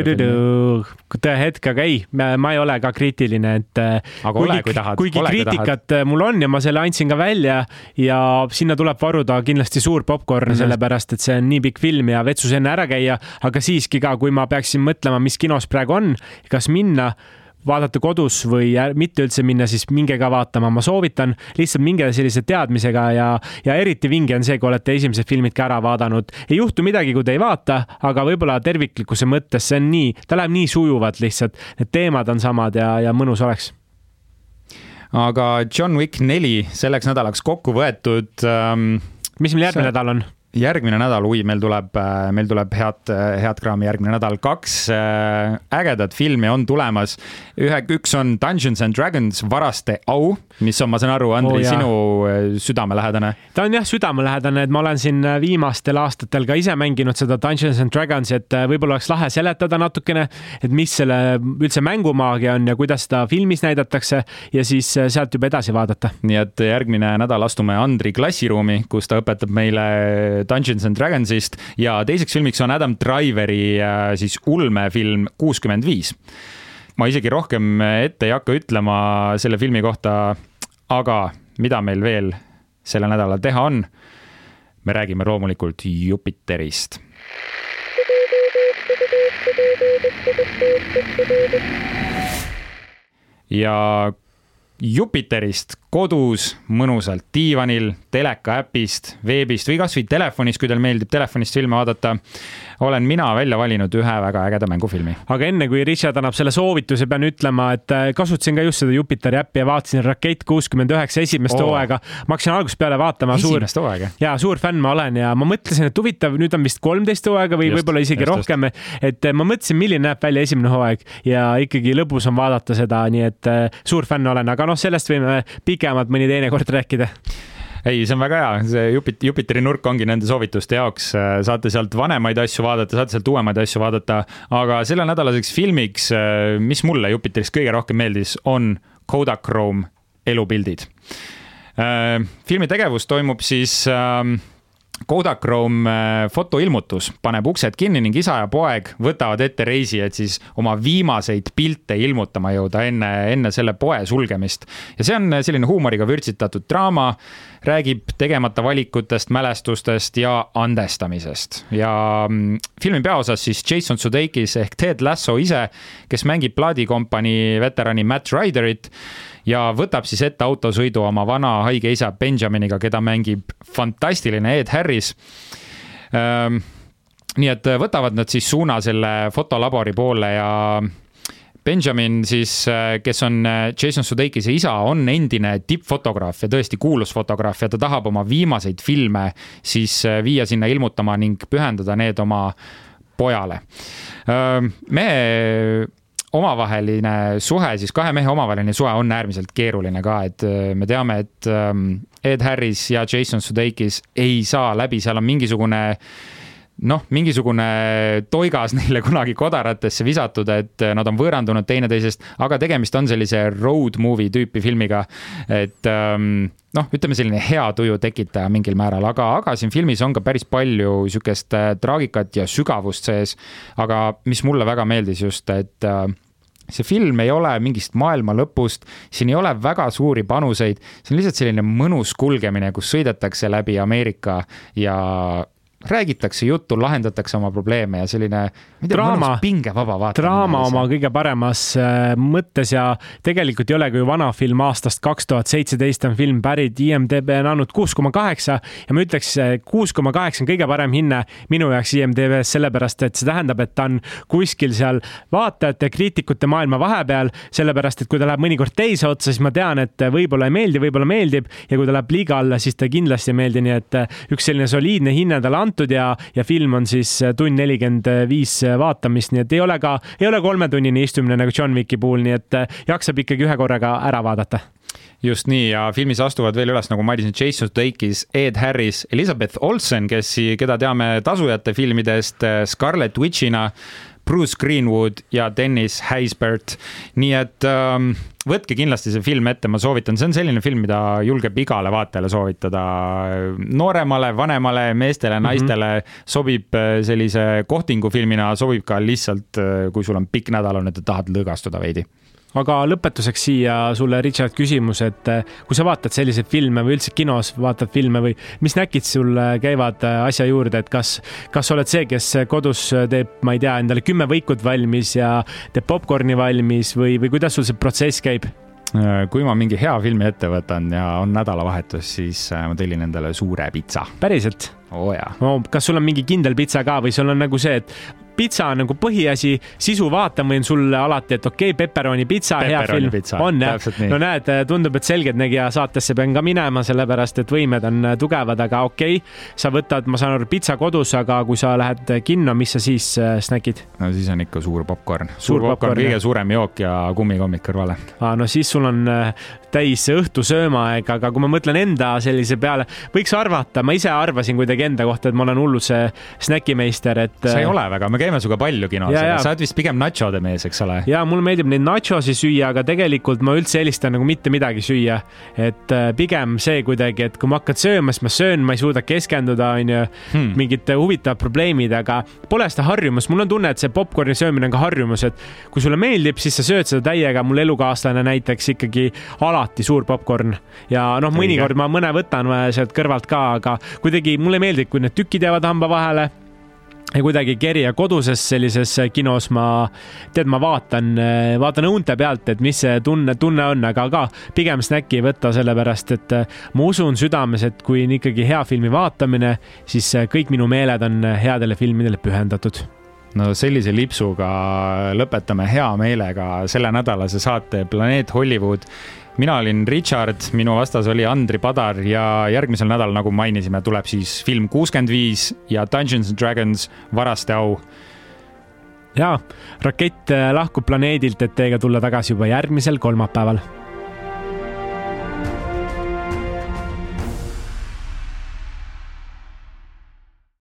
hetk, aga ei, ma ei ole ka kriitiline, et. Äh, aga kuigi, ole, kui tahad. kuigi ole, kriitikat tahad. Äh, mul on ja ma selle andsin ka välja ja sinna tuleb varuda kindlasti suur popkorn mm, -hmm. sellepärast et see on nii pikk film ja vetsus enne ära käia, aga siiski ka, kui ma peaksin mõtlema, mis kinos praegu on, kas minna vaadata kodus või mitte üldse minna, siis minge ka vaatama, ma soovitan. lihtsalt minge sellise teadmisega ja, ja eriti vinge on see, kui olete esimesed filmid ka ära vaadanud. ei juhtu midagi, kui te ei vaata, aga võib-olla terviklikkuse mõttes see on nii, ta läheb nii sujuvalt lihtsalt, need teemad on samad ja, ja mõnus oleks aga John Wick neli selleks nädalaks kokku võetud ähm,. mis meil järgmine see... nädal on? Järgmine nädal, ui, meil tuleb, äh, meil tuleb head, head kraami järgmine nädal, kaks äh, ägedat filmi on tulemas. ühe, üks on Dungeons and Dragons varaste au, mis on, ma saan aru, Andrei oh,, sinu äh, südamelähedane. ta on jah südamelähedane, et ma olen siin viimastel aastatel ka ise mänginud seda Dungeons and Dragons, et võib-olla oleks lahe seletada natukene, et mis selle üldse mängumaagia on ja kuidas seda filmis näidatakse ja siis sealt juba edasi vaadata. nii et järgmine nädal astume Andri klassiruumi, kus ta õpetab meile Dungeons and Dragonsist ja teiseks filmiks on Adam Driveri äh, siis ulmefilm kuuskümmend viis. ma isegi rohkem ette ei hakka ütlema selle filmi kohta, aga mida meil veel sellel nädalal teha on? me räägime loomulikult Jupiterist ja Jupiterist kodus mõnusalt diivanil, teleka äpist, veebist või kasvõi telefonist, kui teile meeldib telefonist filme vaadata olen mina välja valinud ühe väga ägeda mängufilmi. aga enne kui Richard annab selle soovituse, pean ütlema, et äh, kasutasin ka just seda Jupiteri äppi ja vaatasin Rakett kuuskümmend üheksa esimest oh. hooaega. ma hakkasin algusest peale vaatama. esimest hooaega? ja suur fänn ma olen ja ma mõtlesin, et huvitav, nüüd on vist kolmteist hooaega või võib-olla isegi just, rohkem. et äh, ma mõtlesin, milline näeb välja esimene hooaeg ja ikkagi lõbus on vaadata seda, nii et äh, suur fänn olen, aga noh, sellest võime pikemalt mõni teine kord rääkida ei, see on väga hea, see Jupit-, Jupiteri nurk ongi nende soovituste jaoks, saate sealt vanemaid asju vaadata, saate sealt uuemaid asju vaadata, aga sellelnädalaseks filmiks, mis mulle Jupiterist kõige rohkem meeldis, on Kodachrome elupildid. filmi tegevus toimub siis äh, Kodachrome äh, fotoilmutus paneb uksed kinni ning isa ja poeg võtavad ette reisi, et siis oma viimaseid pilte ilmutama jõuda enne, enne selle poe sulgemist. ja see on selline huumoriga vürtsitatud draama, räägib tegemata valikutest, mälestustest ja andestamisest. ja mm, filmi peaosas siis Jason Sudeikis ehk Ted Lasso ise, kes mängib plaadikompanii veterani Matt Ryderit ja võtab siis ette autosõidu oma vana haige isa Benjaminiga, keda mängib fantastiline Ed Harris ähm, nii et võtavad nad siis suuna selle fotolabori poole ja Benjamin siis, kes on Jason Sudeikise isa, on endine tippfotograaf ja tõesti kuulus fotograaf ja ta tahab oma viimaseid filme siis viia sinna ilmutama ning pühendada need oma pojale. mehe omavaheline suhe, siis kahe mehe omavaheline suhe on äärmiselt keeruline ka, et me teame, et Ed Harris ja Jason Sudeikis ei saa läbi, seal on mingisugune noh, mingisugune toigas neile kunagi kodaratesse visatud, et nad on võõrandunud teineteisest, aga tegemist on sellise road movie tüüpi filmiga. et ähm, noh, ütleme selline hea tuju tekitaja mingil määral, aga, aga siin filmis on ka päris palju sihukest äh, traagikat ja sügavust sees. aga mis mulle väga meeldis just, et äh, see film ei ole mingist maailma lõpust, siin ei ole väga suuri panuseid, see on lihtsalt selline mõnus kulgemine, kus sõidetakse läbi Ameerika ja räägitakse juttu, lahendatakse oma probleeme ja selline draama, draama oma kõige paremas äh, mõttes ja tegelikult ei olegi ju vana film aastast kaks tuhat seitseteist on film pärit, IMDB on andnud kuus koma kaheksa ja ma ütleks, kuus koma kaheksa on kõige parem hinne minu jaoks IMDB-s, sellepärast et see tähendab, et ta on kuskil seal vaatajate, kriitikute maailma vahepeal, sellepärast et kui ta läheb mõnikord teise otsa, siis ma tean, et võib-olla ei meeldi, võib-olla meeldib ja kui ta läheb liiga alla, siis ta kindlasti ei meeldi, nii et üks selline soliidne hinne talle antud ja, ja film on siis äh, tund nelikümmend viis äh, vaatamist, nii et ei ole ka, ei ole kolmetunnine istumine nagu John Wicki puhul, nii et äh, jaksab ikkagi ühe korraga ära vaadata. Just nii ja filmis astuvad veel üles, nagu mainisin, Jason Sudeikis, Ed Harris, Elizabeth Olsen, kes, keda teame tasujate filmidest Scarlet Witchina, Bruce Greenwood ja Dennis Haysbert. nii et ähm, võtke kindlasti see film ette, ma soovitan, see on selline film, mida julgeb igale vaatajale soovitada. nooremale, vanemale, meestele, mhm. naistele mm -hmm. sobib äh, sellise kohtingufilmina, sobib ka lihtsalt, äh, kui sul on pikk nädal on, et tahad lõõgastuda veidi aga lõpetuseks siia sulle, Richard, küsimus, et eh, kui sa vaatad selliseid filme või üldse kinos vaatad filme või mis näkid sul käivad eh, asja juurde, et kas, kas oled see, kes kodus teeb, ma ei tea, endale kümme võikut valmis ja teeb popkorni valmis või, või kuidas sul see protsess käib? Äh, kui ma mingi hea filmi ette võtan ja on nädalavahetus, siis äh, ma tellin endale suure pitsa. päriselt? Oo oh, jaa oh,. kas sul on mingi kindel pitsa ka või sul on nagu see, et pitsa on nagu põhiasi, sisu vaatan võin sulle alati, et okei okay,, pepperoni pitsa, hea film. on jah, no näed, tundub, et Selgeltnägija saatesse pean ka minema, sellepärast et võimed on tugevad, aga okei okay,, sa võtad, ma saan aru, pitsa kodus, aga kui sa lähed kinno, mis sa siis äh, snäkid? no siis on ikka suur popkorn. suur, suur popkorn, kõige suurem jook ja kummikommik kõrvale. aa, no siis sul on äh, täis õhtu söömaaeg, aga kui ma mõtlen enda sellise peale, võiks arvata, ma ise arvasin kuidagi enda kohta, et ma olen hullult see snäkimeister, et. sa ei äh, ole väga, me käime sinuga palju kinos, aga sa oled vist pigem nachode mees, eks ole? ja mulle meeldib neid nachosi süüa, aga tegelikult ma üldse eelistan nagu mitte midagi süüa. et äh, pigem see kuidagi, et kui ma hakkan sööma, siis ma söön, ma ei suuda keskenduda, onju hmm., mingid huvitavad probleemid, aga pole seda harjumust, mul on tunne, et see popkorni söömine on ka harjumus, et kui sulle meeldib, siis sa sööd seda täiega, mul elukaaslane näiteks ikkagi alati suur popkorn ja noh, mõnikord ma mõne võtan sealt kõrvalt ka, aga kuidagi mulle ei meeldi, kui need tükid jäävad hamba vahele ja kuidagi kerija koduses sellises kinos ma, tead, ma vaatan, vaatan õunte pealt, et mis see tunne, tunne on, aga ka pigem snäkki ei võta, sellepärast et ma usun südames, et kui on ikkagi hea filmi vaatamine, siis kõik minu meeled on headele filmidele pühendatud. No sellise lipsuga lõpetame hea meelega sellenädalase saate Planeet Hollywood mina olin Richard, minu vastas oli Andri Padar ja järgmisel nädalal, nagu mainisime, tuleb siis film kuuskümmend viis ja Dungeons and Dragons Varaste au. ja rakett lahkub planeedilt, et teiega tulla tagasi juba järgmisel kolmapäeval